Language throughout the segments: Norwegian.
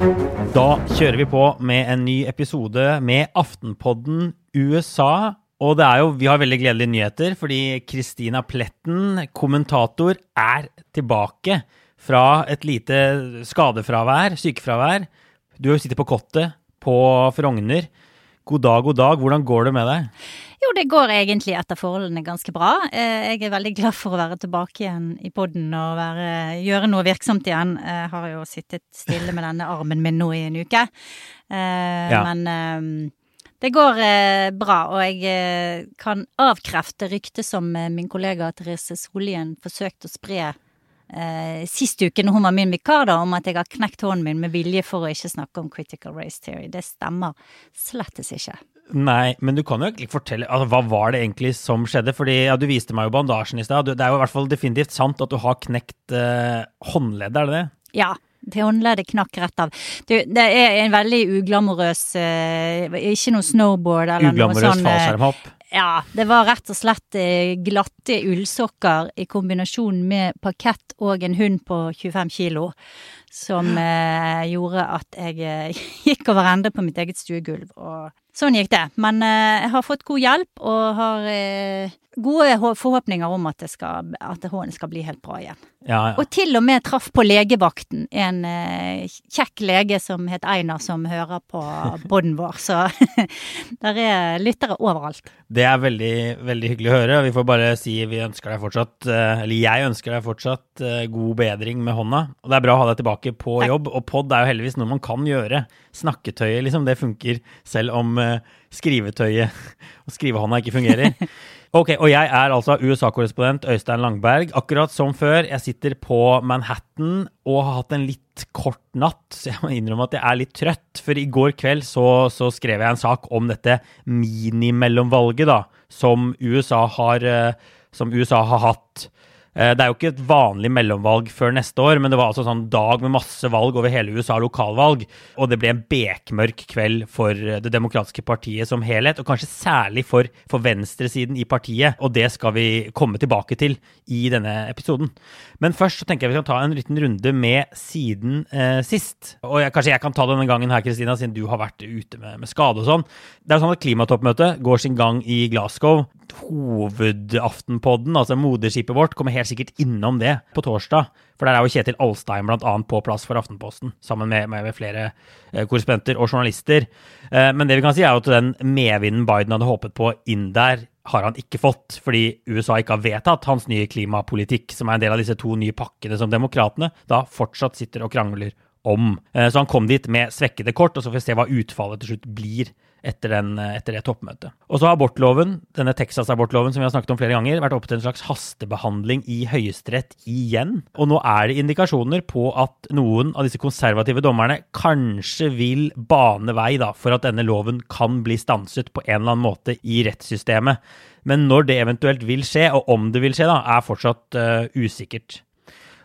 Da kjører vi på med en ny episode med Aftenpodden USA. Og det er jo, vi har veldig gledelige nyheter, fordi Christina Pletten, kommentator, er tilbake fra et lite skadefravær, sykefravær. Du sittet på kottet på Frogner. God dag, god dag. Hvordan går det med deg? Jo, det går egentlig etter forholdene ganske bra. Eh, jeg er veldig glad for å være tilbake igjen i poden og være, gjøre noe virksomt igjen. Jeg har jo sittet stille med denne armen min nå i en uke. Eh, ja. Men eh, det går bra, og jeg kan avkrefte ryktet som min kollega Therese Solien forsøkte å spre sist uke når hun var min vikar, da, om at jeg har knekt hånden min med vilje for å ikke snakke om critical race theory. Det stemmer slettes ikke. Nei, men du kan jo ikke fortelle altså, Hva var det egentlig som skjedde? Fordi ja, Du viste meg jo bandasjen i stad. Det er jo i hvert fall definitivt sant at du har knekt eh, håndleddet, er det det? Ja. Det håndleddet knakk rett av. Du, det er en veldig uglamorøs eh, Ikke noe snowboard eller noe sånn Uglamorøs fallskjermhopp? Ja, det var rett og slett glatte ullsokker i kombinasjon med parkett og en hund på 25 kilo som eh, gjorde at jeg eh, gikk over ende på mitt eget stuegulv. Og sånn gikk det. Men eh, jeg har fått god hjelp og har eh, gode forhåpninger om at, skal, at hånden skal bli helt bra igjen. Ja, ja. Og til og med traff på legevakten en eh, kjekk lege som het Einar, som hører på poden vår. Så der er lyttere overalt. Det er veldig, veldig hyggelig å høre. Vi får bare si vi ønsker deg fortsatt, eh, eller jeg ønsker deg fortsatt eh, god bedring med hånda. Og det er bra å ha deg tilbake på jobb. Og pod er jo heldigvis noe man kan gjøre. Snakketøyet, liksom, det funker selv om skrivetøyet og skrivehånda ikke fungerer. Ok, Og jeg er altså USA-korrespondent Øystein Langberg. Akkurat som før, jeg sitter på Manhattan og har hatt en litt kort natt, så jeg må innrømme at jeg er litt trøtt. For i går kveld så, så skrev jeg en sak om dette minimellomvalget da, som USA har, eh, som USA har hatt. Eh, det er jo ikke et vanlig mellomvalg før neste år, men det var altså sånn dag med masse valg over hele USA, lokalvalg. Og det ble en bekmørk kveld for Det demokratiske partiet som helhet, og kanskje særlig for, for venstresiden i partiet. Og det skal vi komme tilbake til i denne episoden. Men først så tenker jeg vi skal ta en liten runde med siden eh, sist. Og jeg, kanskje jeg kan ta denne gangen her, Kristina, siden du har vært ute med, med skade og sånn. Det er jo sånn at Klimatoppmøtet går sin gang i Glasgow hovedaftenpodden, altså moderskipet vårt, kommer helt sikkert innom det på torsdag. For der er jo Kjetil Alstein bl.a. på plass for Aftenposten, sammen med, med, med flere eh, korrespondenter og journalister. Eh, men det vi kan si, er jo at den medvinden Biden hadde håpet på inn der, har han ikke fått, fordi USA ikke har vedtatt hans nye klimapolitikk, som er en del av disse to nye pakkene som demokratene da fortsatt sitter og krangler om. Eh, så han kom dit med svekkede kort, og så får vi se hva utfallet til slutt blir etter, den, etter, det toppmøtet. Og så har abortloven, denne Texas-abortloven som vi har snakket om flere ganger, vært oppe til en slags hastebehandling i Høyesterett igjen. Og nå er det indikasjoner på at noen av disse konservative dommerne kanskje vil bane vei da, for at denne loven kan bli stanset på en eller annen måte i rettssystemet. Men når det eventuelt vil skje, og om det vil skje, da, er fortsatt uh, usikkert.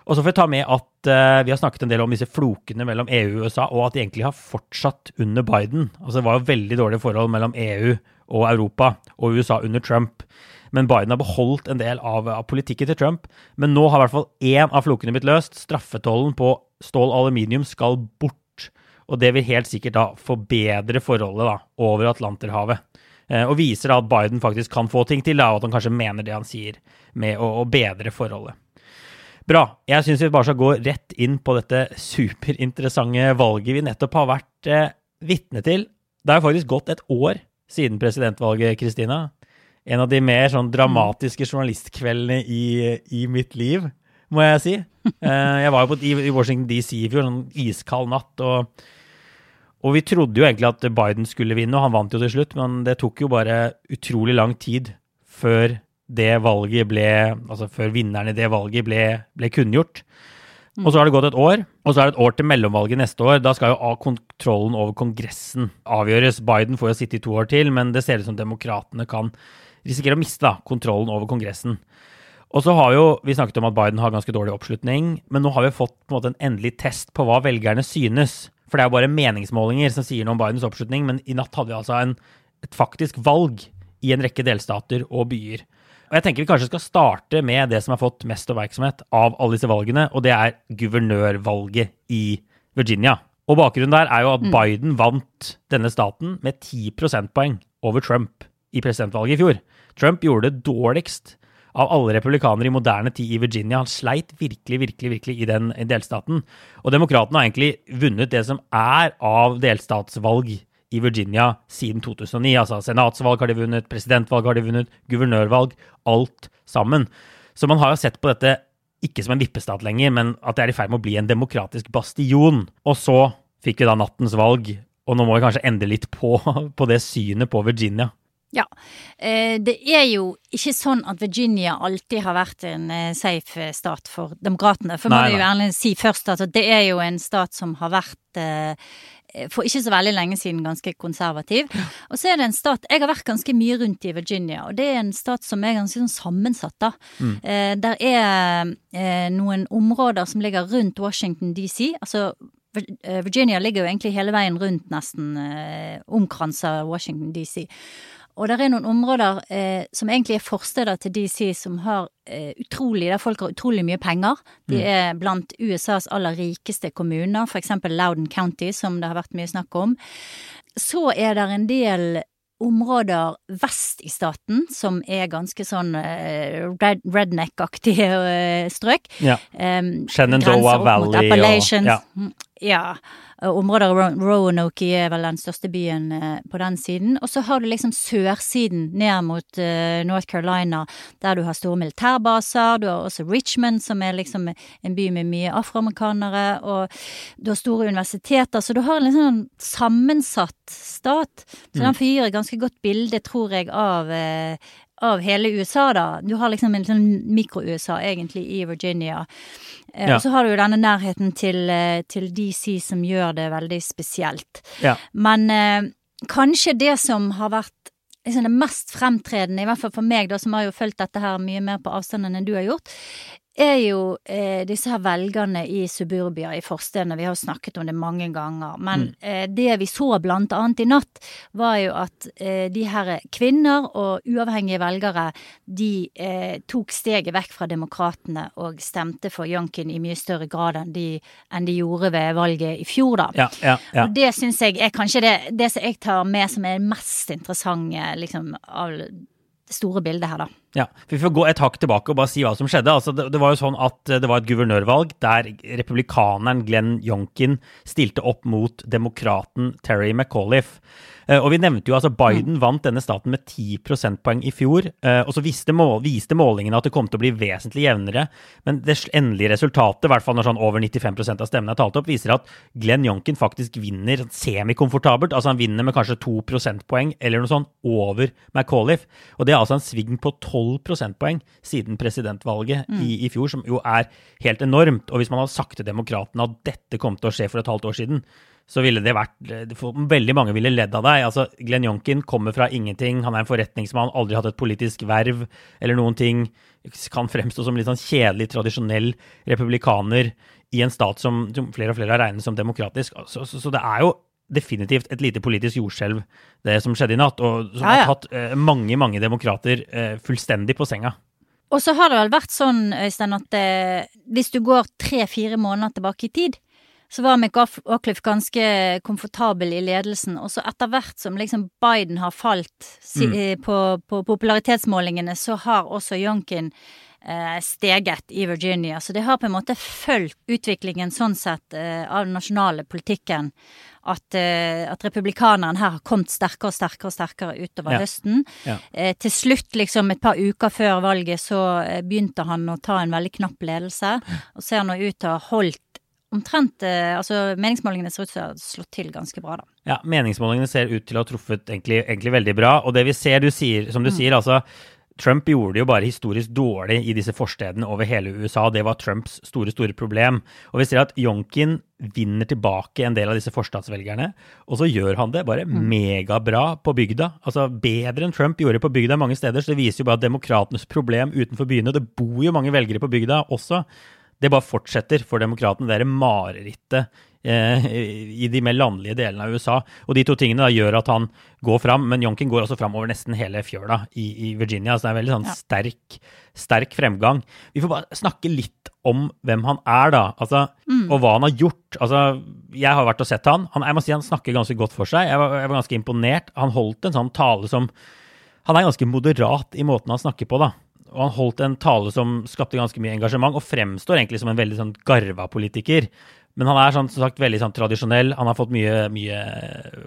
Og så får vi ta med at uh, vi har snakket en del om disse flokene mellom EU og USA, og at de egentlig har fortsatt under Biden. Altså Det var jo veldig dårlige forhold mellom EU og Europa og USA under Trump. men Biden har beholdt en del av, av politikken til Trump. Men nå har i hvert fall én av flokene blitt løst. Straffetollen på stål og aluminium skal bort. Og det vil helt sikkert da forbedre forholdet da, over Atlanterhavet. Eh, og viser da at Biden faktisk kan få ting til, da, og at han kanskje mener det han sier med å, å bedre forholdet. Bra. Jeg syns vi bare skal gå rett inn på dette superinteressante valget vi nettopp har vært eh, vitne til. Det har faktisk gått et år siden presidentvalget, Kristina. En av de mer sånn dramatiske journalistkveldene i, i mitt liv, må jeg si. Eh, jeg var jo på, i, Washington DC i fjor, en iskald natt. og og vi trodde jo egentlig at Biden skulle vinne, og han vant jo til slutt, men det tok jo bare utrolig lang tid før det valget ble Altså før vinneren i det valget ble, ble kunngjort. Og så har det gått et år, og så er det et år til mellomvalget neste år. Da skal jo kontrollen over Kongressen avgjøres. Biden får jo sitte i to år til, men det ser ut som demokratene kan risikere å miste da, kontrollen over Kongressen. Og så har jo, Vi snakket om at Biden har ganske dårlig oppslutning, men nå har vi fått på en måte en endelig test på hva velgerne synes. For det er jo bare meningsmålinger som sier noe om Bidens oppslutning, men i natt hadde vi altså en, et faktisk valg i en rekke delstater og byer. Og jeg tenker vi kanskje skal starte med det som har fått mest oppmerksomhet av alle disse valgene, og det er guvernørvalget i Virginia. Og bakgrunnen der er jo at mm. Biden vant denne staten med 10 prosentpoeng over Trump i presidentvalget i fjor. Trump gjorde det dårligst av alle republikanere i moderne tid i Virginia. Han sleit virkelig, virkelig, virkelig i den delstaten. Og demokratene har egentlig vunnet det som er av delstatsvalg i Virginia siden 2009. Altså senatsvalg har de vunnet, presidentvalg har de vunnet, guvernørvalg. Alt sammen. Så man har jo sett på dette ikke som en vippestat lenger, men at det er i ferd med å bli en demokratisk bastion. Og så fikk vi da nattens valg, og nå må vi kanskje endre litt på, på det synet på Virginia. Ja. Eh, det er jo ikke sånn at Virginia alltid har vært en eh, safe stat for demokratene. For man må jo ærlig si først at det er jo en stat som har vært eh, for ikke så veldig lenge siden ganske konservativ. Og så er det en stat Jeg har vært ganske mye rundt i Virginia, og det er en stat som er ganske sånn sammensatt, da. Mm. Eh, der er eh, noen områder som ligger rundt Washington DC. Altså Virginia ligger jo egentlig hele veien rundt, nesten. Eh, omkranser Washington DC. Og det er noen områder eh, som egentlig er forsteder til DC som har eh, utrolig, der folk har utrolig mye penger. De mm. er blant USAs aller rikeste kommuner, f.eks. Loudon County, som det har vært mye snakk om. Så er det en del områder vest i staten som er ganske sånn uh, red, redneck-aktige uh, strøk. Ja. Um, Shenandoah Valley og ja. Ja. Området av Roanoke er vel den største byen eh, på den siden. Og så har du liksom sørsiden ned mot uh, North Carolina, der du har store militærbaser. Du har også Richmond, som er liksom en by med mye afroamerikanere. Og du har store universiteter, så du har en liksom sammensatt stat. Så mm. den får et ganske godt bilde, tror jeg, av av hele USA, da. Du har liksom en sånn mikro-USA, egentlig, i Virginia. Eh, ja. Og så har du jo denne nærheten til, eh, til, DC som gjør det veldig spesielt. Ja. Men eh, kanskje det som har vært liksom det mest fremtredende, i hvert fall for meg, da, som har jo fulgt dette her mye mer på avstand enn du har gjort, er jo eh, disse her velgerne i suburbia i forstedene. Vi har snakket om det mange ganger. Men mm. eh, det vi så blant annet i natt, var jo at eh, de her kvinner og uavhengige velgere, de eh, tok steget vekk fra demokratene og stemte for Youngkin i mye større grad enn de, enn de gjorde ved valget i fjor, da. Ja, ja, ja. Og det syns jeg er kanskje det, det som jeg tar med som er mest interessante, liksom, av det store bildet her, da. Ja, Vi får gå et hakk tilbake og bare si hva som skjedde. Altså, det, det, var jo sånn at eh, det var et guvernørvalg der republikaneren Glenn Jonkin stilte opp mot demokraten Terry McAuliffe. Eh, og vi nevnte jo altså Biden mm. vant denne staten med 10 prosentpoeng i fjor. Eh, og så viste, mål, viste, målingene at det kom til å bli vesentlig jevnere. Men det endelige resultatet, i hvert fall når sånn over 95 av stemmene er talt opp, viser at Glenn Jonken faktisk vinner semikomfortabelt. Altså han vinner med kanskje 2 prosentpoeng eller noe sånt over McAuliffe. Og det er altså en sving på 12 prosentpoeng siden presidentvalget mm. i, i fjor, som jo er helt enormt. Og hvis man hadde sagt til demokratene at dette kom til å skje for et halvt år siden, så ville det vært Veldig mange ville ledd av deg. Altså, Glenn Jonkin kommer fra ingenting. Han er en forretningsmann, aldri hatt et politisk verv eller noen ting. Kan fremstå som litt sånn kjedelig, tradisjonell republikaner i en stat som, som flere og flere har regnet som demokratisk. Så, så, så, det er jo definitivt et lite politisk jordskjelv, det som skjedde i natt, og som Ja, ja. har tatt eh, mange, mange demokrater eh, fullstendig på senga. Og så har det vel vært sånn, Øystein, at eh, hvis du går tre-fire måneder tilbake i tid, så var McAuliffe ganske komfortabel i ledelsen. Og så etter hvert som liksom Biden har falt si, mm. på, på popularitetsmålingene, så har også Youngkin eh, steget i Virginia. Så det har på en måte fulgt utviklingen sånn sett eh, av den nasjonale politikken. At, eh, at republikaneren her har kommet sterkere og sterkere og sterkere utover Ja. høsten. Ja. Eh, til slutt, liksom et par uker før valget, så eh, begynte han å ta en veldig knapp ledelse. Og ser nå ut til å ha holdt omtrent eh, Altså meningsmålingene ser ut til å ha slått til ganske bra, da. Ja, meningsmålingene ser ut til å ha truffet egentlig, egentlig veldig bra. Og det vi ser, du sier, som du sier, altså Trump gjorde det jo bare historisk dårlig i disse forstedene over hele USA. Det var Trumps store, store problem. Og vi ser at Jonkin vinner tilbake en del av disse forstadsvelgerne. Og så gjør han det bare megabra på bygda. Altså bedre enn Trump gjorde på bygda mange steder. Så det viser jo bare at demokratenes problem utenfor byene Det bor jo mange velgere på bygda også. Det bare fortsetter for demokratene. Det er marerittet eh, i de mer landlige delene av USA. Og de to tingene da gjør at han går fram, men Youngkin går også fram over nesten hele fjøla i, i Virginia. Så det er en veldig sånn Ja. sterk, sterk fremgang. Vi får bare snakke litt om hvem han er, da. Altså, Og hva han har gjort. Altså, jeg har vært og sett han. han. Jeg må si han snakker ganske godt for seg. Jeg var, jeg var ganske imponert. Han holdt en sånn tale som Han er ganske moderat i måten han snakker på, da. Og han holdt en tale som skapte ganske mye engasjement, og fremstår egentlig som en veldig sånn garva politiker. Men han er sånn, som sagt veldig sånn tradisjonell. Han har fått mye, mye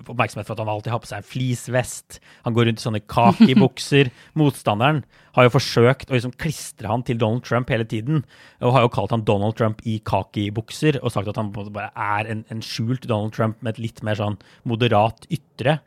oppmerksomhet for at han alltid har på seg en fleecevest. Han går rundt i sånne kakibukser. Motstanderen har jo forsøkt å liksom klistre han til Donald Trump hele tiden, og har jo kalt han Donald Trump i kakibukser, og sagt at han bare er en, en skjult Donald Trump med et litt mer sånn moderat ytre.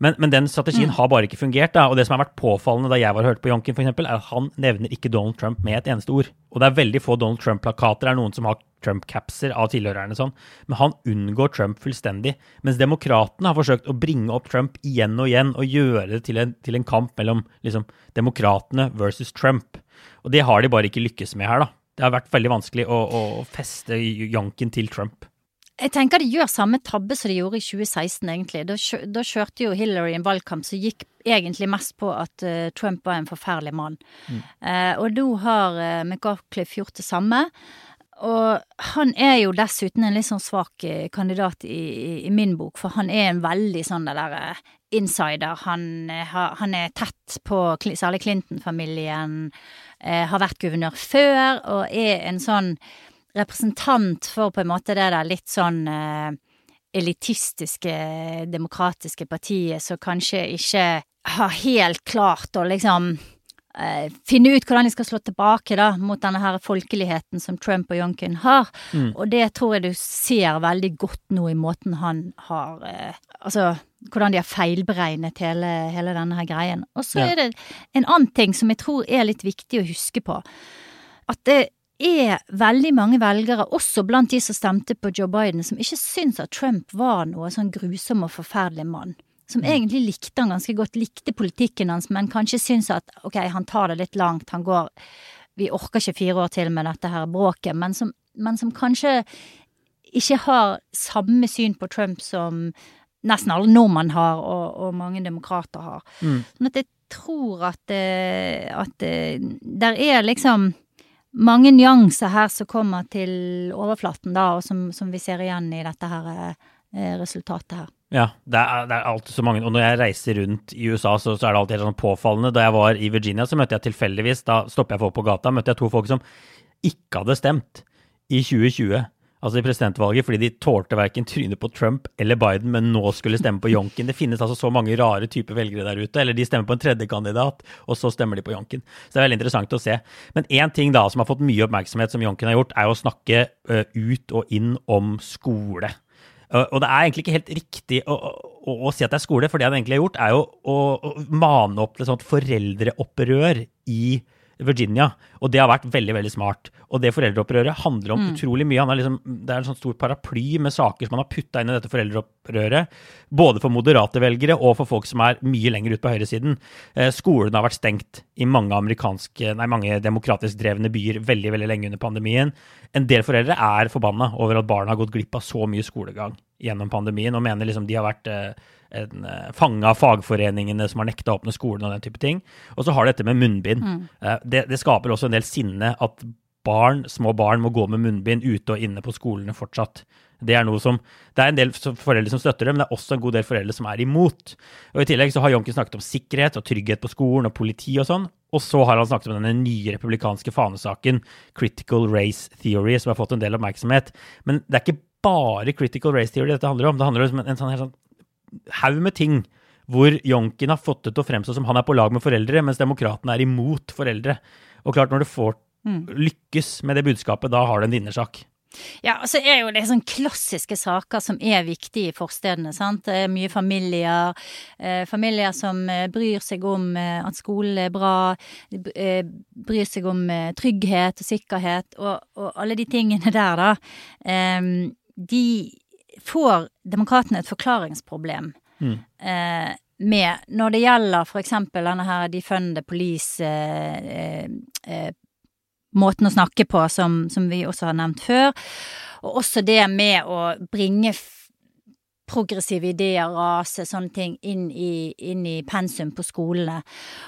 Men, men den strategien har bare ikke fungert. da, og Det som har vært påfallende da jeg var og hørte på Jonken, eksempel, er at han nevner ikke Donald Trump med et eneste ord. Og det er veldig få Donald Trump-plakater. Det er noen som har Trump-capser av tilhørerne. sånn, Men han unngår Trump fullstendig. Mens demokratene har forsøkt å bringe opp Trump igjen og igjen og gjøre det til en, til en kamp mellom liksom, demokratene versus Trump. Og det har de bare ikke lykkes med her. da. Det har vært veldig vanskelig å, å feste janken til Trump. Jeg tenker de gjør samme tabbe som de gjorde i 2016, egentlig. Da, da kjørte jo Hillary en valgkamp som gikk egentlig mest på at uh, Trump var en forferdelig mann. Eh, og nå har uh, McAuliffe gjort det samme. Og han er jo dessuten en litt sånn svak kandidat i, i, i min bok, for han er en veldig sånn det derre insider. Han, han er tett på særlig Clinton-familien, har vært guvernør før, og er en sånn representant for på en måte det der litt sånn eh, elitistiske, demokratiske partiet som kanskje ikke har helt klart å liksom eh, finne ut hvordan de skal slå tilbake da, mot denne her folkeligheten som Trump og Youngkin har. Og det tror jeg du ser veldig godt nå i måten han har eh, Altså hvordan de har feilberegnet hele, hele denne her greien. Og så Ja. er det en annen ting som jeg tror er litt viktig å huske på. At det er veldig mange velgere, også blant de som stemte på Joe Biden, som ikke syns at Trump var noe sånn grusom og forferdelig mann. Som egentlig likte han ganske godt, likte politikken hans, men kanskje syns at ok, han tar det litt langt, han går Vi orker ikke fire år til med dette her bråket, men som, men som kanskje ikke har samme syn på Trump som nesten alle nordmenn har, og, og mange demokrater har. Sånn at jeg tror at, eh, at eh, der er liksom mange nyanser her som kommer til overflaten, da, og som, som vi ser igjen i dette her eh, resultatet her. Ja, det er, det er alltid så mange. Og når jeg reiser rundt i USA, så, så er det alltid helt sånn påfallende. Da jeg var i Virginia, så møtte jeg tilfeldigvis, da stopper jeg folk på gata, møtte jeg to folk som ikke hadde stemt i 2020. Altså i presidentvalget, fordi de tålte verken trynet på Trump eller Biden, men nå skulle stemme på Jonken. Det finnes altså så mange rare typer velgere der ute. Eller de stemmer på en tredjekandidat, og så stemmer de på Jonken. Så det er veldig interessant å se. Men én ting da som har fått mye oppmerksomhet, som Jonken har gjort, er å snakke uh, ut og inn om skole. Og det er egentlig ikke helt riktig å, å, å si at det er skole, for det han egentlig har gjort, er jo å, å mane opp til sånt foreldreopprør i Virginia. Og det har vært veldig veldig smart. Og det foreldreopprøret handler om utrolig mye. Han liksom, det er en sånn stor paraply med saker som man har putta inn i dette foreldreopprøret. Både for moderate velgere og for folk som er mye lenger ut på høyresiden. Eh, skolene har vært stengt i mange, nei, mange demokratisk drevne byer veldig veldig lenge under pandemien. En del foreldre er forbanna over at barna har gått glipp av så mye skolegang gjennom pandemien, og mener liksom de har vært eh, en uh, fange av fagforeningene som har nekta å åpne skolen og den type ting. Og så har du dette med munnbind. Mm. Uh, det, det, skaper også en del sinne at barn, små barn må gå med munnbind ute og inne på skolene fortsatt. Det er noe som, det er en del foreldre som støtter det, men det er også en god del foreldre som er imot. Og I tillegg så har Jonken snakket om sikkerhet og trygghet på skolen og politi og sånn. Og så har han snakket om denne nye republikanske fanesaken, Critical Race Theory, som har fått en del oppmerksomhet. Men det er ikke bare Critical Race Theory dette handler om. Det handler om en, sånn haug med ting hvor Jonkin har fått det til å fremstå som han er på lag med foreldre, mens demokratene er imot foreldre. Og klart, når du får mm. lykkes med det budskapet, da har du en vinnersak. Ja, og så er jo det sånn klassiske saker som er viktige i forstedene. sant? Det er mye familier. Eh, familier som eh, bryr seg om eh, at skolen er bra. Eh, bryr seg om trygghet og sikkerhet og, og, alle de tingene der, da. Eh, de får demokratene et forklaringsproblem mm. eh, med når det gjelder eksempel denne her defund the police eh, eh, å snakke på, som, som, vi også har nevnt før. Og også det med å bringe progressive ideer, rase, sånne ting inn i, inn i, pensum på skolene.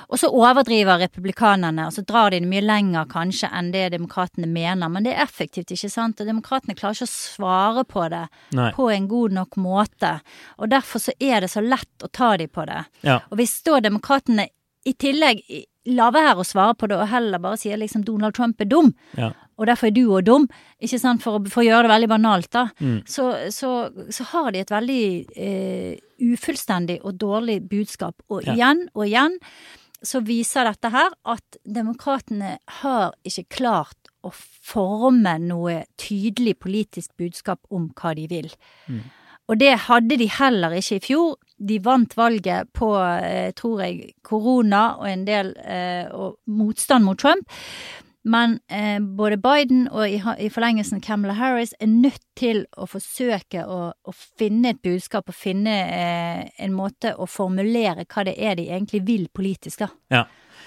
Og så overdriver republikanerne, og så drar de det mye lenger kanskje enn det demokratene mener. Men det er effektivt, ikke sant? Og demokratene klarer ikke å svare på det Nei. på en god nok måte. Og derfor så er det så lett å ta de på det. Ja. Og hvis da demokratene i tillegg lar være å svare på det, og heller bare sier liksom Donald Trump er dum, ja. og derfor er du òg dum, ikke sant, for, for, å gjøre det veldig banalt, da, mm. så, så, så, har de et veldig eh, ufullstendig og dårlig budskap. Og ja. igjen og igjen så viser dette her at demokratene har ikke klart å forme noe tydelig politisk budskap om hva de vil. Mm. Og det hadde de heller ikke i fjor. De vant valget på, eh, tror jeg, korona og en del eh, og motstand mot Trump. Men eh, både Biden og i, i, forlengelsen Camelot Harris er nødt til å forsøke å, å finne et budskap og finne eh, en måte å formulere hva det er de egentlig vil politisk, da. Ja.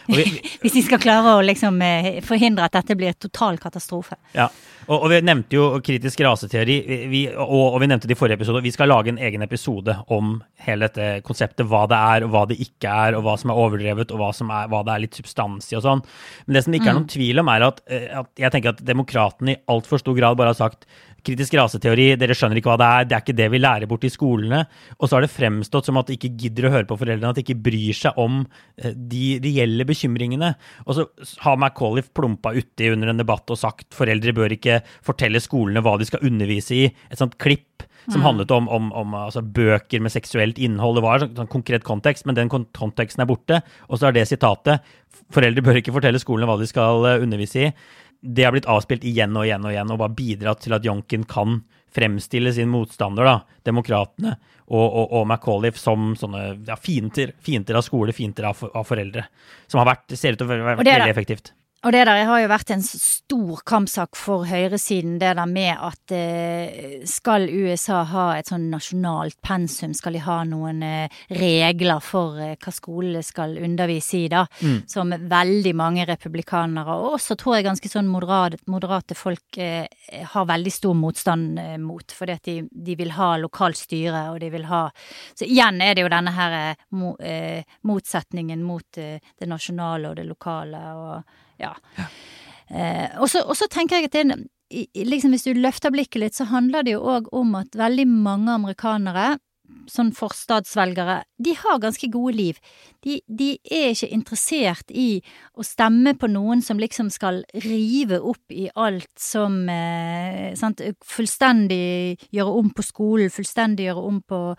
Vi, Hvis de skal klare å liksom, eh, forhindre at dette blir total katastrofe. Ja, og, og, vi nevnte jo kritisk raseteori, vi, og, og, vi nevnte det i forrige episode. Vi skal lage en egen episode om hele dette konseptet. Hva det er, og hva det ikke er, og hva som er overdrevet, og hva, er, hva det er litt substans i og sånn. Men det som det ikke er noen mm. tvil om, er at, eh, at jeg tenker at demokratene i altfor stor grad bare har sagt kritisk raseteori, dere skjønner ikke hva det er, det er ikke det vi lærer bort i skolene. Og så har det fremstått som at de ikke gidder å høre på foreldrene, at de ikke bryr seg om eh, de reelle bekymringene. Og så har Macauliffe plumpa uti under en debatt og sagt foreldre bør ikke fortelle skolene hva de skal undervise i. Et sånt klipp som mm. handlet om, om, om altså, bøker med seksuelt innhold. Det var en sånn konkret kontekst, men den konteksten er borte. Og så er det sitatet Foreldre bør ikke fortelle skolene hva de skal eh, undervise i det har blitt avspilt igjen og igjen og igjen, og bare bidratt til at Jonken kan fremstille sin motstander, da, demokratene, og, og, og Macauliffe som sånne ja, fiender, fiender av skole, fiender av, av, foreldre. Som har vært, ser ut til å være veldig effektivt. Og det der har jo vært en stor kampsak for høyresiden, det der med at eh, skal USA ha et sånn nasjonalt pensum, skal de ha noen eh, regler for eh, hva skolene skal undervise i, da, mm. som veldig mange republikanere, og også tror jeg ganske sånn moderate, moderate folk har veldig stor motstand mot, fordi at de, de, vil ha lokalt styre, og de vil ha Så igjen er det jo denne her mo, motsetningen mot det nasjonale og det lokale. og ja. ja. Eh, og så tenker jeg at det, liksom hvis du løfter blikket litt, så handler det jo òg om at veldig mange amerikanere sånn forstadsvelgere, de har ganske gode liv. De, de, er ikke interessert i å stemme på noen som liksom skal rive opp i alt som eh, sant, Fullstendig gjøre om på skolen, fullstendig gjøre om på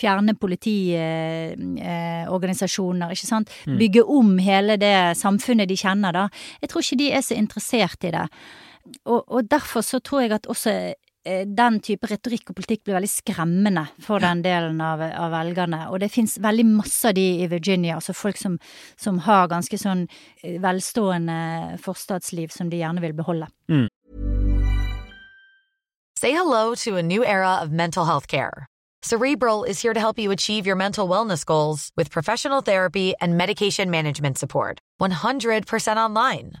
fjerne politiorganisasjoner, eh, ikke sant. Mm. Bygge om hele det samfunnet de kjenner, da. Jeg tror ikke de er så interessert i det. Og, og derfor så tror jeg at også den type retorikk og politikk blir veldig skremmende for den delen av, av velgerne. Og det fins veldig masse av de i Virginia, altså folk som, som har ganske sånn eh, velstående forstadsliv som de gjerne vil beholde. Mm. Say hello to a new era of mental health care. Cerebral is here to help you achieve your mental wellness goals with professional therapy and medication management support. 100% online.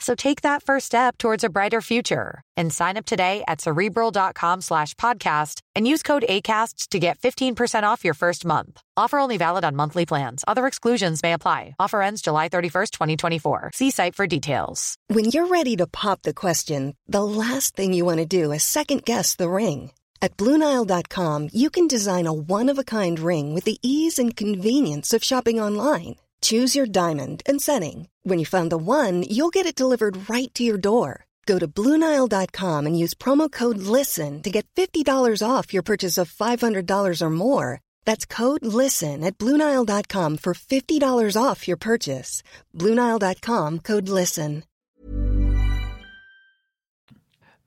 So take that first step towards a brighter future and sign up today at cerebral.com slash podcast and use code ACasts to get 15% off your first month. Offer only valid on monthly plans. Other exclusions may apply. Offer ends July 31st, 2024. See site for details. When you're ready to pop the question, the last thing you want to do is second guess the ring. At Bluenile.com, you can design a one of a kind ring with the ease and convenience of shopping online. Choose your diamond and setting. When you find the one, you'll get it delivered right to your door. Go to Bluenile.com and use promo code LISTEN to get $50 off your purchase of $500 or more. That's code LISTEN at Bluenile.com for $50 off your purchase. Bluenile.com code LISTEN.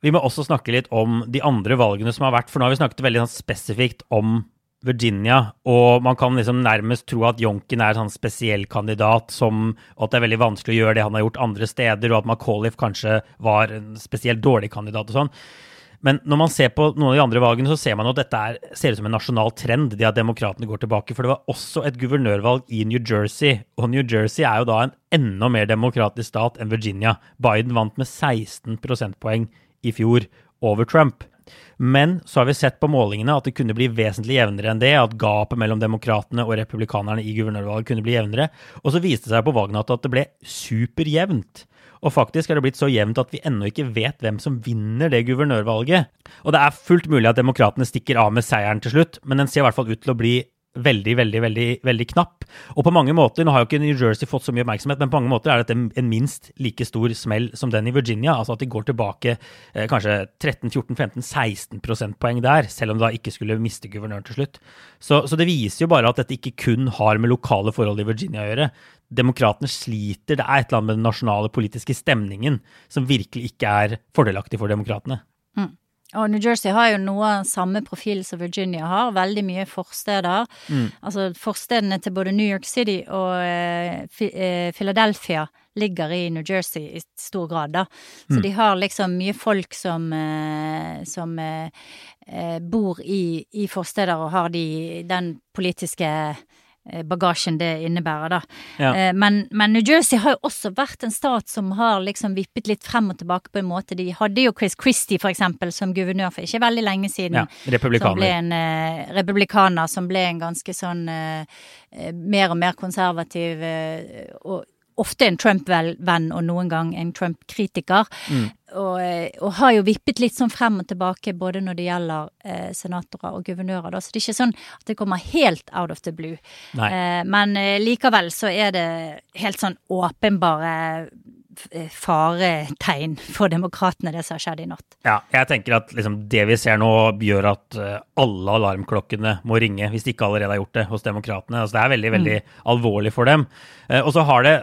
Vi må også snakke litt om de andre valgene som har vært, for nå vi snakket veldig spesifikt om Virginia, og man kan liksom nærmest tro at Jonken er en sånn spesiell kandidat, som, og at det er veldig vanskelig å gjøre det han har gjort andre steder, og at McAuliffe kanskje var en spesielt dårlig kandidat og sånn. Men når man ser på noen av de andre valgene, så ser man at dette er, ser ut som en nasjonal trend, det at demokratene går tilbake. For det var også et guvernørvalg i New Jersey, og New Jersey er jo da en enda mer demokratisk stat enn Virginia. Biden vant med 16 prosentpoeng i fjor over Trump. Men så har vi sett på målingene at det kunne bli vesentlig jevnere enn det, at gapet mellom demokratene og republikanerne i guvernørvalget kunne bli jevnere. Og så viste det seg på valgnatta at det ble superjevnt. Og faktisk er det blitt så jevnt at vi ennå ikke vet hvem som vinner det guvernørvalget. Og det er fullt mulig at demokratene stikker av med seieren til slutt, men den ser i hvert fall ut til å bli veldig, veldig, veldig, veldig knapp. Og på mange måter, nå har jo ikke New Jersey fått så mye oppmerksomhet, men på mange måter er dette en minst like stor smell som den i Virginia. Altså at de går tilbake eh, kanskje 13-14-15-16 prosentpoeng der, selv om de da ikke skulle miste guvernøren til slutt. Så, så, det viser jo bare at dette ikke kun har med lokale forhold i Virginia å gjøre. Demokratene sliter, det er et eller annet med den nasjonale politiske stemningen som virkelig ikke er fordelaktig for demokratene. Mm. Og New Jersey har jo noe av samme profil som Virginia har. Veldig mye forsteder. Mm. Altså forstedene til både New York City og eh, Philadelphia ligger i New Jersey i stor grad, da. Så mm. de har liksom mye folk som, eh, som eh, bor i, i forsteder og har de, den politiske Eh, bagasjen det innebærer, da. Ja. Eh, men, men, New Jersey har jo også vært en stat som har liksom vippet litt frem og tilbake på en måte. De hadde jo Chris Christie, for eksempel, som guvernør for ikke veldig lenge siden. Ja, republikaner. Som ble en uh, republikaner, som ble en ganske sånn uh, mer og mer konservativ uh, og ofte en Trump-venn og noen gang en Trump-kritiker. Mm. Og, eh, og, har jo vippet litt sånn frem og tilbake både når det gjelder eh, senatorer og guvernører. Da. Så det er ikke sånn at det kommer helt out of the blue. Eh, men eh, likevel så er det helt sånn åpenbare eh, faretegn for demokratene, det som har skjedd i natt. Ja, jeg tenker at liksom, det vi ser nå, gjør at uh, alle alarmklokkene må ringe, hvis de ikke allerede har gjort det hos demokratene. Altså, det er veldig, veldig mm. alvorlig for dem. Uh, og så har det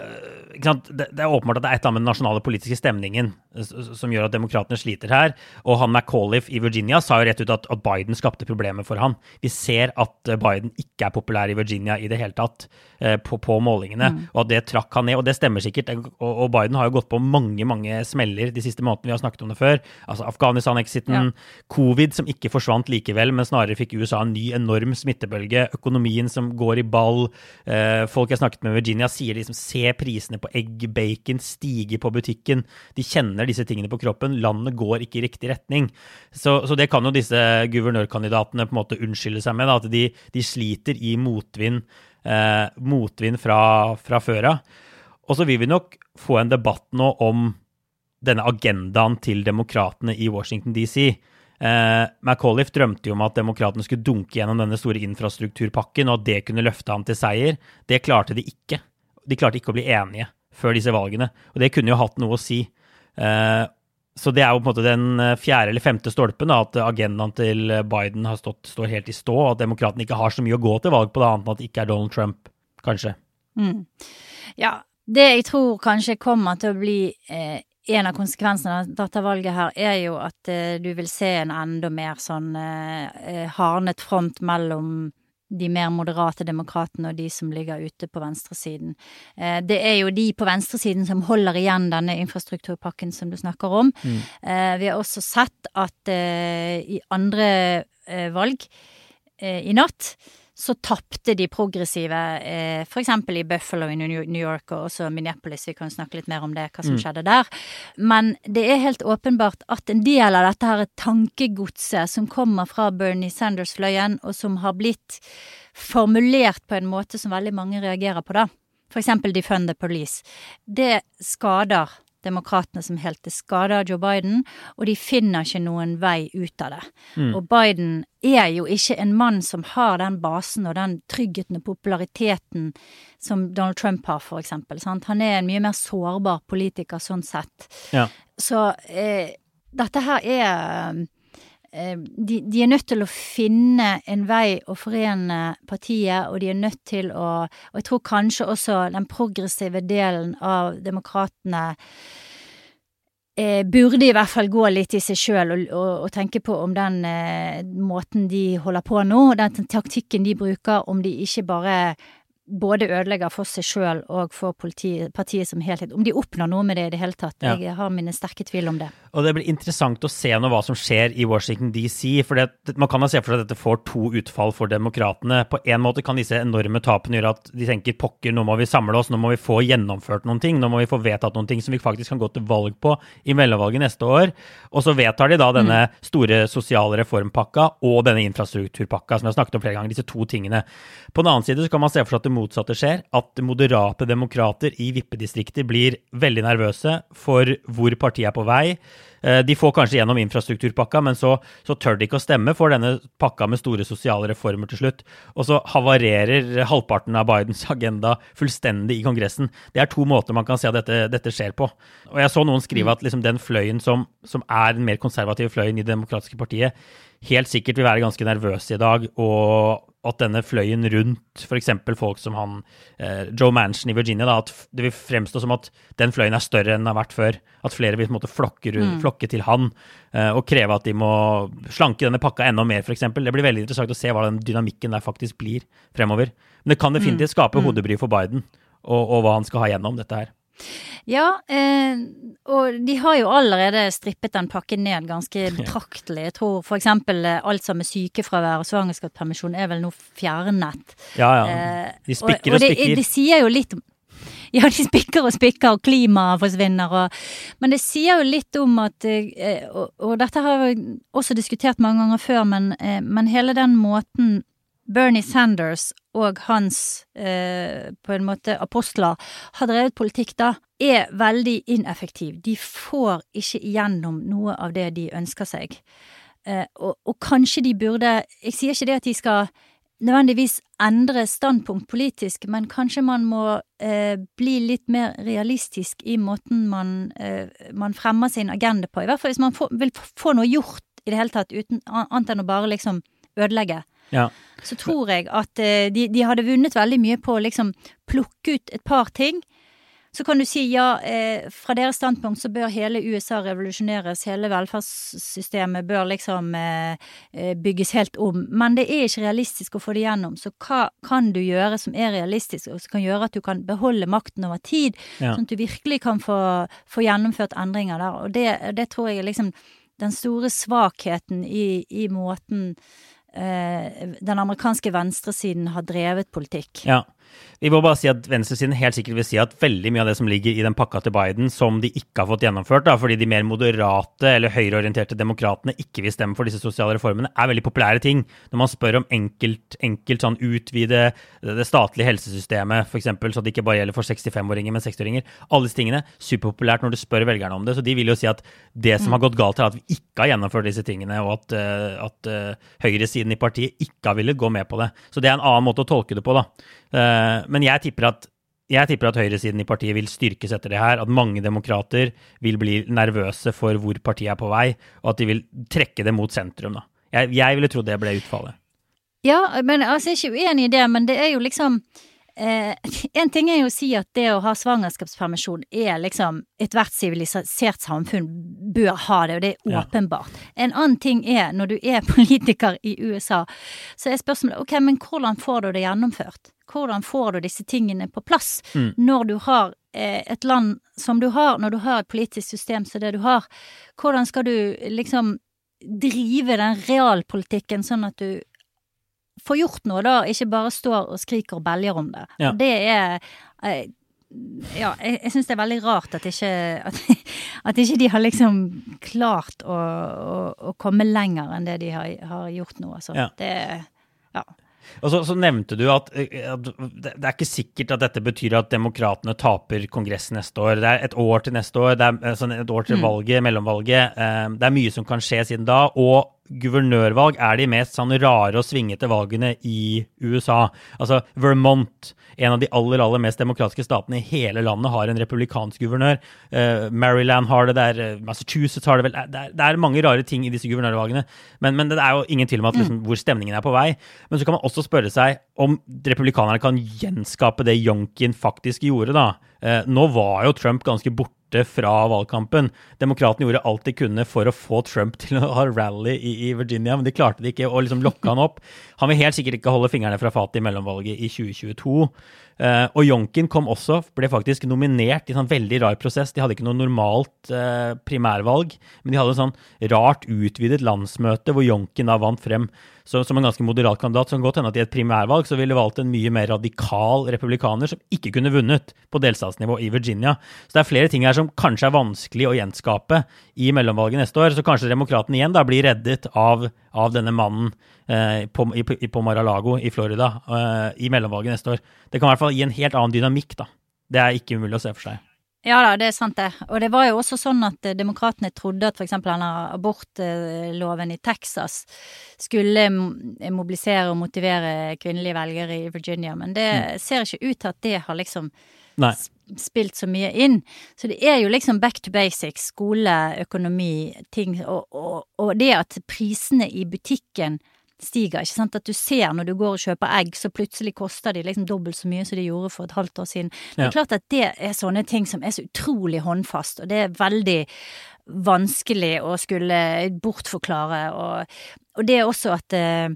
det, det, er åpenbart at det er et eller annet med den nasjonale politiske stemningen som gjør at demokratene sliter her. Og han McAuliffe i Virginia sa jo rett ut at, at, Biden skapte problemer for han. Vi ser at eh, Biden ikke er populær i Virginia i det hele tatt eh, på, på, målingene, mm. og at det trakk han ned. Og det stemmer sikkert. Og, og, Biden har jo gått på mange mange smeller de siste månedene, vi har snakket om det før. Altså Afghanistan-exiten, ja. covid som ikke forsvant likevel, men snarere fikk USA en ny enorm smittebølge, økonomien som går i ball. Eh, folk jeg snakket med i Virginia sier liksom se prisene på egg, bacon stige på butikken. De kjenner disse tingene på kroppen. Landet går ikke i riktig retning. Så, så det kan jo disse guvernørkandidatene på en måte unnskylde seg med. Da, at de, de, sliter i motvind, eh, motvind fra, fra før av. Og så vil vi nok få en debatt nå om denne agendaen til demokratene i Washington DC. Eh, McAuliffe drømte jo om at demokratene skulle dunke gjennom denne store infrastrukturpakken, og at det kunne løfte ham til seier. Det klarte de ikke. De klarte ikke å bli enige før disse valgene, og det kunne jo hatt noe å si. Eh, så det er jo på en måte den eh, fjerde eller femte stolpen, at agendaen til Biden har stått, står helt i stå, og at demokratene ikke har så mye å gå til valg på, det annet enn at det ikke er Donald Trump, kanskje. Mm. Ja, det jeg tror kanskje kommer til å bli eh, en av konsekvensene av dette valget her, er jo at eh, du vil se en enda mer sånn eh, eh, hardnet front mellom de mer moderate demokratene og de som ligger ute på venstresiden. Eh, det er jo de på venstresiden som holder igjen denne infrastrukturpakken som du snakker om. Mm. Eh, vi har også sett at eh, i andre valg i natt så tapte de progressive, eh, f.eks. i Buffalo i New York og også Minneapolis. Vi kan snakke litt mer om det, hva som mm. skjedde der. Men det er helt åpenbart at en del av dette her er tankegodset som kommer fra Bernie Sanders-fløyen, og som har blitt formulert på en måte som veldig mange reagerer på, da. Eksempel defund the police. Det skader demokratene som helt til skade av Joe Biden, og de finner ikke noen vei ut av det. Mm. Og Biden er jo ikke en mann som har den basen og den tryggheten og populariteten som Donald Trump har, for eksempel. Sant? Han er en mye mer sårbar politiker sånn sett. Ja. Så eh, dette her er de, de, er nødt til å finne en vei å forene partiet, og de er nødt til å Og jeg tror kanskje også den progressive delen av demokratene eh, burde i hvert fall gå litt i seg sjøl og, og, og, tenke på om den eh, måten de holder på nå, den taktikken de bruker, om de ikke bare både ødelegger for seg sjøl og for politi, partiet som helhet. Om de oppnår noe med det i det hele tatt. Ja. Jeg har mine sterke tvil om det. Og det blir interessant å se nå hva som skjer i Washington DC. For det, man kan da se for seg at dette får to utfall for demokratene. På en måte kan disse enorme tapene gjøre at de tenker pokker, nå må vi samle oss, nå må vi få gjennomført noen ting. Nå må vi få vedtatt noen ting som vi faktisk kan gå til valg på i mellomvalget neste år. Og så vedtar de da denne mm. store sosiale reformpakka og denne infrastrukturpakka som jeg har snakket om flere ganger. Disse to tingene. På den annen side så kan man se for seg at det motsatte skjer. At moderate demokrater i vippedistrikter blir veldig nervøse for hvor partiet er på vei. Eh, de får kanskje gjennom infrastrukturpakka, men så, så, tør de ikke å stemme for denne pakka med store sosiale reformer til slutt. Og så havarerer halvparten av Bidens agenda fullstendig i Kongressen. Det er to måter man kan se at dette, dette skjer på. Og jeg så noen skrive at liksom den fløyen som, som er den mer konservative fløyen i Det demokratiske partiet, helt sikkert vil være ganske nervøse i dag. og at denne fløyen rundt f.eks. folk som han eh, Joe Manchin i Virginia, da, at det vil fremstå som at den fløyen er større enn den har vært før. At flere vil på en måte flokke, rundt, mm. flokke til han eh, og kreve at de må slanke denne pakka enda mer, f.eks. Det blir veldig interessant å se hva den dynamikken der faktisk blir fremover. Men det kan definitivt mm. skape mm. hodebry for Biden og, og hva han skal ha gjennom dette her. Ja, eh, og de har jo allerede strippet den pakken ned ganske betraktelig. Jeg tror eksempel eh, alt som er sykefravær og svangerskapspermisjon er vel nå fjernet. Ja, ja. Eh, de spikker og, og, og spikker. Det, det sier jo litt om ja, de spikker og spikker, og klimaet forsvinner og Men det sier jo litt om at eh, og, og, dette har vi også diskutert mange ganger før, men, men hele den måten Bernie Sanders og hans eh, på en måte apostler har drevet politikk da, er veldig ineffektiv. De får ikke igjennom noe av det de ønsker seg. Eh, og, og, kanskje de burde Jeg sier ikke det at de skal nødvendigvis endre standpunkt politisk, men kanskje man må eh, bli litt mer realistisk i måten man, eh, man, fremmer sin agenda på. I hvert fall hvis man får, vil få noe gjort i det hele tatt, uten annet enn å bare liksom ødelegge. Ja. Så tror jeg at eh, de, de, hadde vunnet veldig mye på å liksom plukke ut et par ting. Så kan du si ja, eh, fra deres standpunkt så bør hele USA revolusjoneres, hele velferdssystemet bør liksom eh, bygges helt om. Men det er ikke realistisk å få det gjennom. Så hva kan du gjøre som er realistisk, og som kan gjøre at du kan beholde makten over tid, ja. sånn at du virkelig kan få, få gjennomført endringer der. Og det, det tror jeg er liksom den store svakheten i, i måten den amerikanske venstresiden har drevet politikk. Ja, Vi må bare si at Venstresiden helt sikkert vil si at veldig mye av det som ligger i den pakka til Biden, som de ikke har fått gjennomført, da, fordi de mer moderate eller høyreorienterte demokratene ikke vil stemme for disse sosiale reformene, er veldig populære ting. Når man spør om enkelt, enkelt sånn utvide det statlige helsesystemet, f.eks., så det ikke bare gjelder for 65-åringer, men 60-åringer. Alle disse tingene, superpopulært når du spør velgerne om det. Så de vil jo si at det som har gått galt, er at vi ikke har gjennomført disse tingene, og at, uh, at uh, høyresiden i partiet ikke har villet gå med på det. Så det er en annen måte å tolke det på, da. Uh, men jeg tipper at jeg tipper at høyresiden i partiet vil styrkes etter det her. At mange demokrater vil bli nervøse for hvor partiet er på vei, og at de vil trekke det mot sentrum. Da. Jeg, jeg ville trodd det ble utfallet. Ja, men altså, jeg er ikke uenig i det, men det er jo liksom eh, En ting er jo å si at det å ha svangerskapspermisjon er liksom Ethvert sivilisert samfunn bør ha det, og det er åpenbart. Ja. En annen ting er når du er politiker i USA, så er spørsmålet ok, men hvordan får du det gjennomført? Hvordan får du disse tingene på plass mm. når du har eh, et land som du har, når du har et politisk system som det du har? Hvordan skal du liksom drive den realpolitikken sånn at du får gjort noe, da, ikke bare står og skriker og belger om det. Ja. Det er eh, ja, jeg, jeg syns det er veldig rart at ikke, at, at ikke de har liksom klart å, å, å, komme lenger enn det de har, har gjort nå. Altså. Ja. Det, ja. Og så, så, nevnte du at, at, det er ikke sikkert at dette betyr at demokratene taper Kongressen neste år. Det er et år til neste år, det er sånn et år til mm. valget, mellomvalget. Eh, det er mye som kan skje siden da. og guvernørvalg er de mest sånn rare og svingete valgene i USA. Altså Vermont, en av de aller aller mest demokratiske statene i hele landet, har en republikansk guvernør. Uh, Maryland har det, der, eh, Massachusetts har det vel. Det er, det er, mange rare ting i disse guvernørvalgene. Men, men det er jo ingen tvil om at, liksom, hvor stemningen er på vei. Men så kan man også spørre seg om republikanerne kan gjenskape det Jonkin faktisk gjorde, da. Uh, nå var jo Trump ganske borte borte fra valgkampen. Demokratene gjorde alt de kunne for å få Trump til å ha rally i, i Virginia, men de klarte det ikke å liksom lokke han opp. Han vil helt sikkert ikke holde fingrene fra fatet i mellomvalget i 2022. Uh, og Jonkin kom også, ble faktisk nominert i en sånn veldig rar prosess. De hadde ikke noe normalt uh, primærvalg, men de hadde en sånn rart utvidet landsmøte hvor Jonkin da vant frem så, som en ganske moderat kandidat. Så kan godt hende at i et primærvalg så ville valgt en mye mer radikal republikaner som ikke kunne vunnet på delstatsnivå i Virginia. Så det er flere ting her som kanskje er vanskelig å gjenskape i mellomvalget neste år. Så kanskje demokratene igjen da blir reddet av, av denne mannen Eh, på, i, på Mar-a-Lago i Florida eh, i mellomvalget neste år. Det kan i hvert fall gi en helt annen dynamikk, da. Det er ikke umulig å se for seg. Ja da, det er sant det. Og det var jo også sånn at eh, demokratene trodde at f.eks. abortloven i Texas skulle mobilisere og motivere kvinnelige velgere i Virginia, men det mm. ser ikke ut til at det har liksom Nei. spilt så mye inn. Så det er jo liksom back to basics, skole, økonomi, ting, og, og, og det at prisene i butikken stiger. ikke sant? At du ser når du går og kjøper egg, så plutselig koster de liksom dobbelt så mye som de gjorde for et halvt år siden. Det er klart at det er sånne ting som er så utrolig håndfast, og det er veldig vanskelig å skulle bortforklare. Og, og det er også at eh,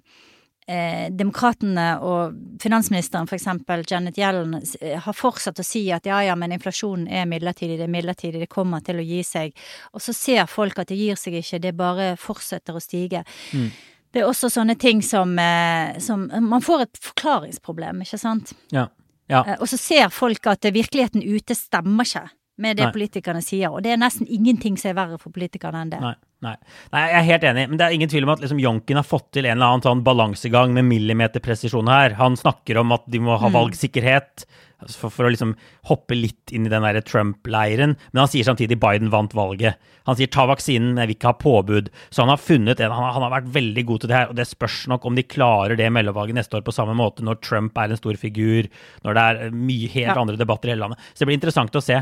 eh, demokratene og finansministeren, eksempel Janet Yellen, har fortsatt å si at ja, ja, men inflasjonen er midlertidig, det er midlertidig, det kommer til å gi seg. Og så ser folk at det gir seg ikke, det bare fortsetter å stige. Mm. Det er også sånne ting som, eh, som Man får et forklaringsproblem, ikke sant? Ja. ja. Eh, og så ser folk at virkeligheten ute stemmer ikke med det Nei. politikerne sier, og det er nesten ingenting som er verre for politikerne enn det. Nei. Nei. Nei. jeg er helt enig, men det er ingen tvil om at liksom Jonken har fått til en eller annen sånn balansegang med millimeterpresisjon her. Han snakker om at de må ha mm. valgsikkerhet. Altså for, for, å liksom hoppe litt inn i den der Trump-leiren. Men han sier samtidig Biden vant valget. Han sier ta vaksinen, men jeg vil ikke ha påbud. Så han har funnet en, han, han, har vært veldig god til det her. Og det spørs nok om de klarer det mellomvalget neste år på samme måte, når Trump er en stor figur, når det er mye helt ja. andre debatter i hele landet. Så det blir interessant å se.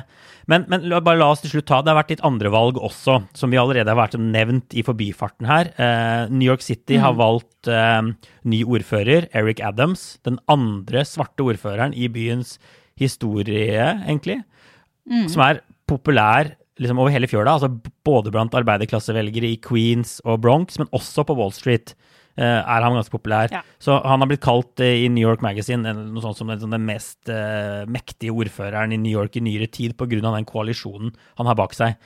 Men, men bare la oss til slutt ta Det har vært litt andre valg også, som vi allerede har vært nevnt i forbifarten her. Uh, New York City mm. har valgt uh, ny ordfører, Eric Adams. Den andre svarte ordføreren i byens historie, egentlig. Mm. Som er populær liksom over hele fjøla. altså Både blant arbeiderklassevelgere i Queens og Bronx, men også på Wall Street uh, er han ganske populær. Ja. Så han har blitt kalt uh, i New York Magazine noe sånt som den, den mest uh, mektige ordføreren i New York i nyere tid pga. den koalisjonen han har bak seg.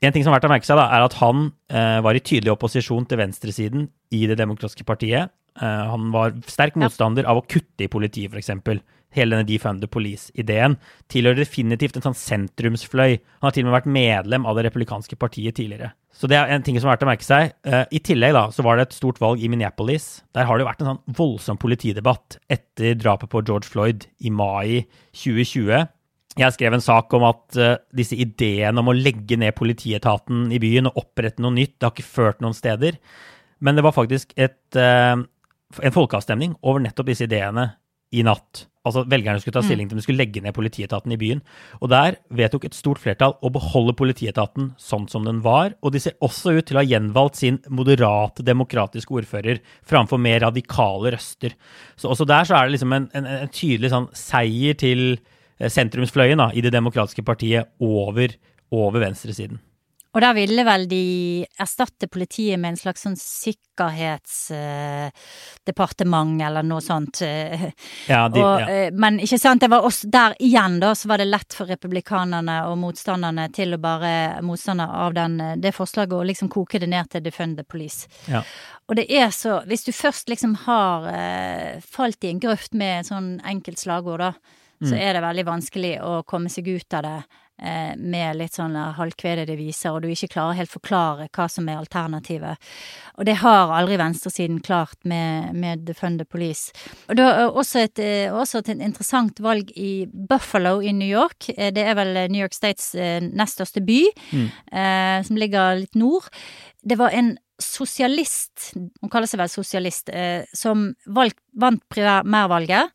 En ting som er verdt å merke seg, da, er at han var i tydelig opposisjon til venstresiden i Det demokratiske partiet. Eh, han var sterk motstander av å kutte i politiet, f.eks. Hele denne Defund the Police-ideen tilhører definitivt en sånn sentrumsfløy. Han har til og med vært medlem av det republikanske partiet tidligere. Så det er en ting som er verdt å merke seg. Uh, I tillegg da, så var det et stort valg i Minneapolis. Der har det vært en sånn voldsom politidebatt etter drapet på George Floyd i mai 2020. Jeg skrev en sak om at uh, disse ideene om å legge ned politietaten i byen og opprette noe nytt, det har ikke ført noen steder. Men det var faktisk et, en folkeavstemning over nettopp disse ideene i natt. Altså Velgerne skulle ta stilling til om de skulle legge ned politietaten i byen. Og Der vedtok et stort flertall å beholde politietaten sånn som den var. Og de ser også ut til å ha gjenvalgt sin moderate demokratiske ordfører framfor mer radikale røster. Så også der så er det liksom en, en, en tydelig sånn seier til Eh, sentrumsfløyen da, i det demokratiske partiet over, over venstresiden. Og da ville vel de erstatte politiet med en slags sånn sikkerhetsdepartement eh, eller noe sånt. Ja, de, og, ja. eh, men ikke sant, det var oss der igjen, da, så var det lett for republikanerne og motstanderne til å bare motstander av den, det forslaget og liksom koke det ned til defund the police. Ja. Og det er så Hvis du først liksom har eh, falt i en grøft med sånn enkelt slagord, da, så Mm. er det veldig vanskelig å komme seg ut av det med litt sånn halvkvedede viser, og du ikke klarer helt forklare hva som er alternativet. Og det har aldri venstresiden klart med, med Defund the Police. Og det er også et, eh, også et interessant valg i Buffalo i New York. Eh, Det er vel New York States eh, nest største by, eh, som ligger litt nord. Det var en sosialist, hun kaller seg vel sosialist, eh, som valg, vant primærvalget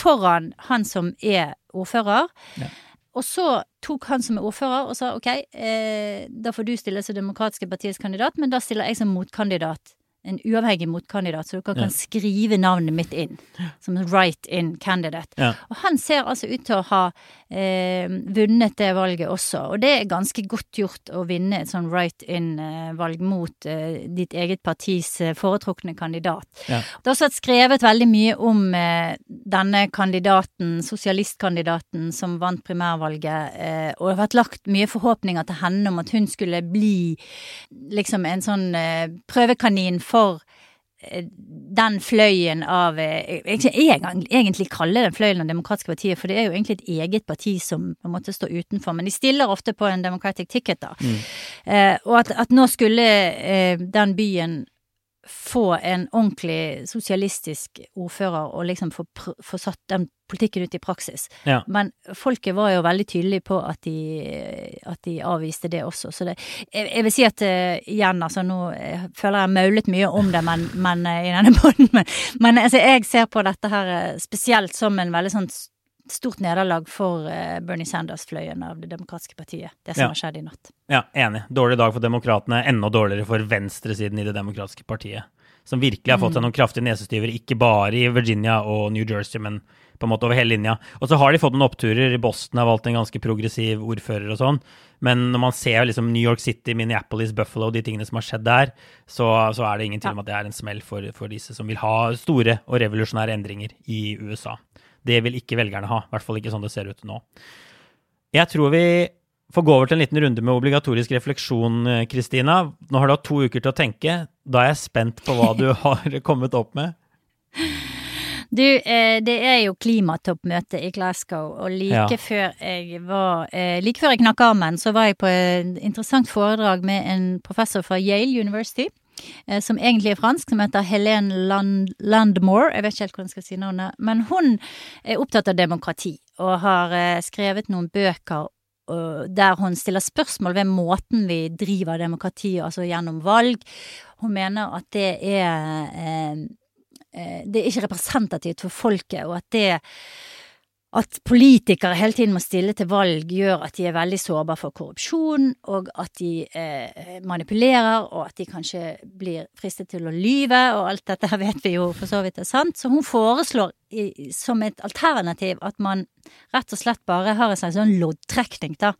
foran han som er ordfører. Ja. Og så tok han som er ordfører og sa ok, eh, da får du stille som Demokratiske partiets kandidat, men da stiller jeg som motkandidat. En uavhengig motkandidat, så dere Ja. kan skrive navnet mitt inn. Som write-in candidate. Ja. Og han ser altså ut til å ha eh, vunnet det valget også, og det er ganske godt gjort å vinne et sånn write-in-valg mot eh, ditt eget partis eh, foretrukne kandidat. Ja. Det er også skrevet veldig mye om eh, denne kandidaten, sosialistkandidaten som vant primærvalget, eh, og det har vært lagt mye forhåpninger til henne om at hun skulle bli liksom en sånn eh, prøvekanin for eh, den fløyen av eh, Jeg kan egentlig kalle den fløyen av Demokratiske partier, for det er jo egentlig et eget parti som på en måte står utenfor. Men de stiller ofte på en Democratic ticket, da. Eh, og at, at nå skulle eh, den byen få en ordentlig sosialistisk ordfører og liksom få, få satt den politikken ut i praksis. Ja. Men folket var jo veldig tydelige på at de, at de avviste det også. Så det, jeg, jeg vil si at uh, igjen, altså nå jeg føler jeg maulet mye om det, men, men uh, i denne båten. Men, men altså, jeg ser på dette her eh, spesielt som en veldig sånn stort nederlag for eh, Bernie Sanders-fløyen av Det demokratiske partiet. Det som Ja. har skjedd i natt. Ja, enig. Dårlig dag for demokratene, enda dårligere for venstresiden i Det demokratiske partiet. Som virkelig har fått seg noen kraftige nesestyver, ikke bare i Virginia og New Jersey, men på en måte over hele linja. Og så har de fått noen oppturer. Boston har valgt en ganske progressiv ordfører og sånn. Men når man ser liksom New York City, Minneapolis, Buffalo, de tingene som har skjedd der, så, så er det ingen tvil om at det er en smell for, for disse som vil ha store og revolusjonære endringer i USA. Det vil ikke velgerne ha, i hvert fall ikke sånn det ser ut nå. Jeg tror vi får gå over til en liten runde med obligatorisk refleksjon, Kristina. Nå har du hatt to uker til å tenke. Da er jeg spent på hva du har kommet opp med. Du, eh, det er jo klimatoppmøte i Glasgow, og like Ja. før jeg var eh, Like før jeg knakk armen, så var jeg på et interessant foredrag med en professor fra Yale University. Eh, Som egentlig er fransk, som heter Helene Land Landmore. Jeg vet ikke helt hvordan jeg skal si navnet. Men hun er opptatt av demokrati, og har eh, skrevet noen bøker der hun stiller spørsmål ved måten vi driver demokrati, altså gjennom valg. Hun mener at det er eh, det er ikke representativt for folket, og at det at politikere hele tiden må stille til valg, gjør at de er veldig sårbare for korrupsjon, og at de eh, manipulerer, og at de kanskje blir fristet til å lyve, og alt dette vet vi jo for så vidt er sant. Så hun foreslår i, som et alternativ at man rett og slett bare har en slags sånn loddtrekning, da.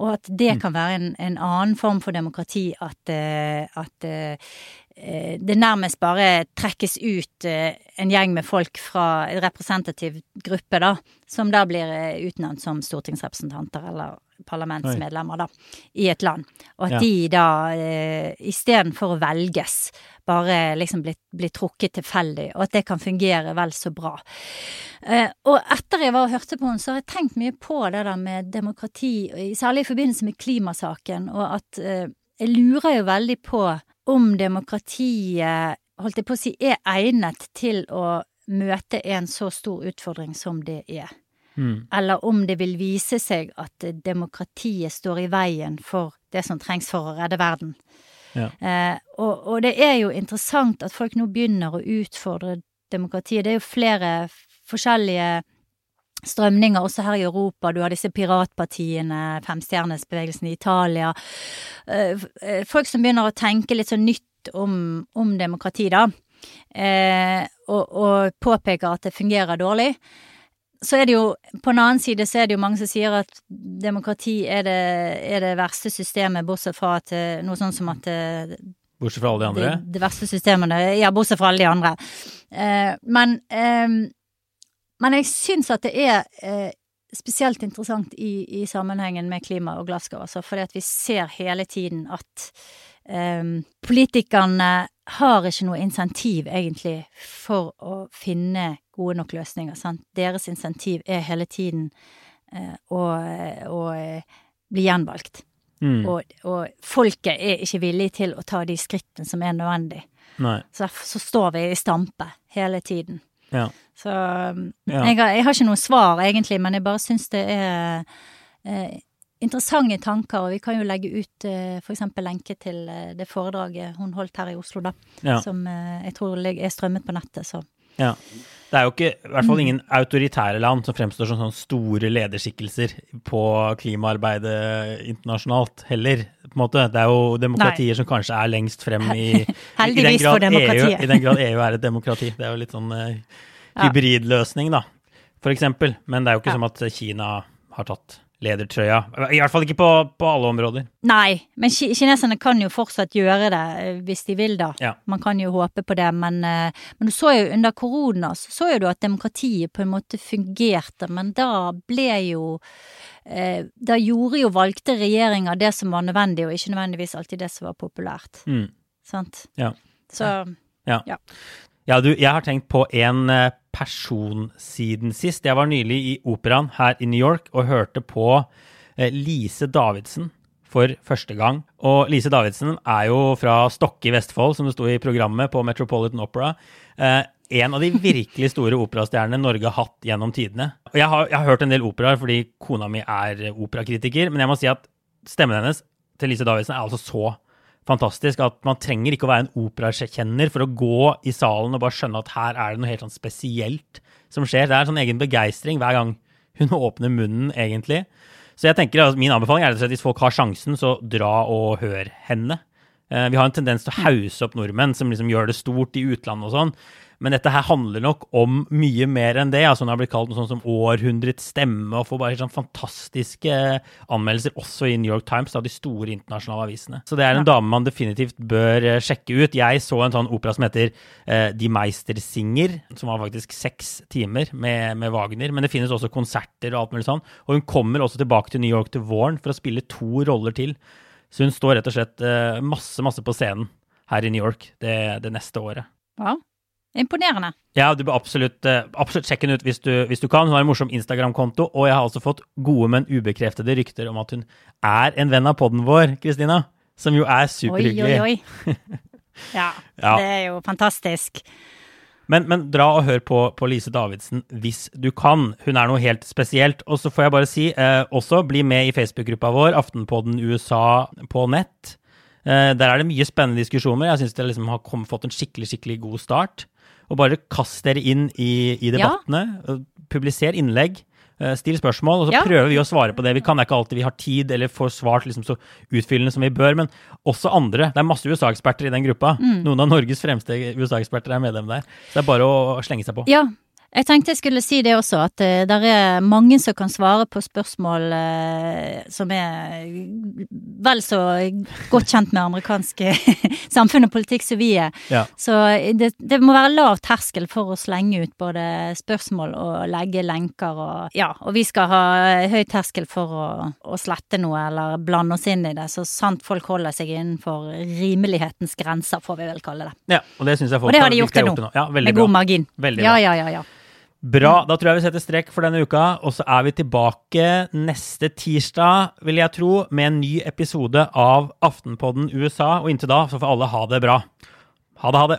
Og at det kan være en, en annen form for demokrati, at, eh, at eh, eh, det nærmest bare trekkes ut eh, en gjeng med folk fra en representativ gruppe, da, som da blir eh, utnevnt som stortingsrepresentanter eller parlamentsmedlemmer, da, i et land. Og at Ja. de da, eh, istedenfor å velges, bare liksom blir, blir trukket tilfeldig, og at det kan fungere vel så bra. Eh, og etter jeg var og hørte på henne, så har jeg tenkt mye på det der med demokrati, særlig i forbindelse med klimasaken, og at eh, jeg lurer jo veldig på om demokratiet, holdt jeg på å si, er egnet til å møte en så stor utfordring som det er. Mm. Eller om det vil vise seg at demokratiet står i veien for det som trengs for å redde verden. Ja. Eh, og, og det er jo interessant at folk nå begynner å utfordre demokratiet. Det er jo flere forskjellige strømninger også her i Europa. Du har disse piratpartiene, femstjernesbevegelsen i Italia. Eh, eh, folk som begynner å tenke litt sånn nytt om, om demokrati, da. Eh, og, og påpeker at det fungerer dårlig så er det jo, på en annen side så er det jo mange som sier at demokrati er det, er det verste systemet, bortsett fra at noe sånn som at Bortsett fra alle de andre. det, det verste systemene, ja, bortsett fra alle de andre. Eh, men, men jeg syns at det er eh, spesielt interessant i, i sammenhengen med klima og Glasgow, altså, fordi at vi ser hele tiden at eh, politikerne har ikke noe insentiv, egentlig, for å finne gode nok løsninger. Sant? Deres insentiv er hele tiden eh, å, å eh, bli gjenvalgt. Mm. Og, og folket er ikke villig til å ta de skrittene som er nødvendig. Nei. Så derfor så står vi i stampe hele tiden. Ja. Så um, Ja. jeg, har, jeg har ikke noe svar, egentlig, men jeg bare syns det er eh, interessante tanker. Og vi kan jo legge ut eh, eksempel lenke til eh, det foredraget hun holdt her i Oslo, da. Ja. Som eh, jeg tror er strømmet på nettet, så Ja. Det er jo ikke, i hvert fall ingen autoritære land som fremstår som sånne store lederskikkelser på klimaarbeidet internasjonalt heller, på en måte. Det er jo demokratier som kanskje er lengst frem i i den grad for demokratiet. EU, I den grad EU er et demokrati. Det er jo litt sånn uh, hybridløsning, da, for eksempel. Men det er jo ikke Ja. som at Kina har tatt ledertrøya. I hvert fall ikke på, på alle områder. Nei, men ki kineserne kan jo fortsatt gjøre det eh, hvis de vil, da. Ja. Man kan jo håpe på det, men, eh, men du så jo under korona så, så jo du at demokratiet på en måte fungerte, men da ble jo eh, Da gjorde jo valgte regjeringer det som var nødvendig, og ikke nødvendigvis alltid det som var populært. Mm. Sant? Ja. Så Ja. Ja. Ja, du, jeg har tenkt på en eh, person siden sist. Jeg var nylig i operaen her i New York og hørte på eh, Lise Davidsen for første gang. Og Lise Davidsen er jo fra Stokke i Vestfold, som det sto i programmet på Metropolitan Opera. Eh, en av de virkelig store operastjernene Norge har hatt gjennom tidene. Og jeg har, jeg har hørt en del operaer fordi kona mi er operakritiker, men jeg må si at stemmen hennes til Lise Davidsen er altså så fantastisk at man trenger ikke å være en operakjenner for å gå i salen og bare skjønne at her er det noe helt sånn spesielt som skjer. Det er en sånn egen begeistring hver gang hun åpner munnen, egentlig. Så jeg tenker at min anbefaling er at hvis folk har sjansen, så dra og hør henne. Eh, Vi har en tendens til å hause opp nordmenn som liksom gjør det stort i utlandet og sånn. Men dette her handler nok om mye mer enn det. altså Hun har blitt kalt noe sånt som århundrets stemme, og får bare sånn fantastiske anmeldelser også i New York Times, av de store internasjonale avisene. Så det er en dame man definitivt bør eh, sjekke ut. Jeg så en sånn opera som heter uh, Die Meistersinger, som var faktisk seks timer med, med Wagner. Men det finnes også konserter og alt mulig sånn. Og hun kommer også tilbake til New York til våren for å spille to roller til. Så hun står rett og slett uh, masse, masse på scenen her i New York det, det neste året. ja. Imponerende. Ja, du bør absolutt, eh, absolutt sjekke henne ut hvis du, hvis du kan. Hun har en morsom Instagram-konto, og jeg har altså fått gode, men ubekreftede rykter om at hun er en venn av podden vår, Kristina. Som jo er Oi, superhyggelig. oi, oi. Ja, Ja. det er jo fantastisk. Men, men dra og hør på, på Lise Davidsen hvis du kan. Hun er noe helt spesielt. Og så får jeg bare si, eh, også bli med i Facebook-gruppa vår, Aftenpodden USA på nett. Eh, der er det mye spennende diskusjoner. Jeg syns det liksom har kom, fått en skikkelig, skikkelig god start. Og bare kast dere inn i, i debattene. Ja. Publiser innlegg. eh, Still spørsmål, og så Ja. prøver vi å svare på det vi kan. Det er ikke alltid vi har tid eller får svart liksom så utfyllende som vi bør, men også andre. Det er masse USA-eksperter i den gruppa. Mm. Noen av Norges fremste USA-eksperter er medlem der. Så det er bare å slenge seg på. Ja. Jeg tenkte jeg skulle si det også, at uh, det er mange som kan svare på spørsmål uh, som er vel så godt kjent med amerikansk samfunn og politikk som vi er. Ja. Så det, det, må være lav terskel for å slenge ut både spørsmål og legge lenker og Ja, og vi skal ha høy terskel for å, å slette noe eller blande oss inn i det, så sant folk holder seg innenfor rimelighetens grenser, får vi vel kalle det. Ja, og det syns jeg folk og det har de gjort til nå, nå. Ja, med god margin. Veldig bra. ja, ja, ja, ja. Bra. Da tror jeg vi setter strek for denne uka, og så er vi tilbake neste tirsdag, vil jeg tro, med en ny episode av Aftenpodden USA. Og inntil da så får alle ha det bra. Ha det, ha det.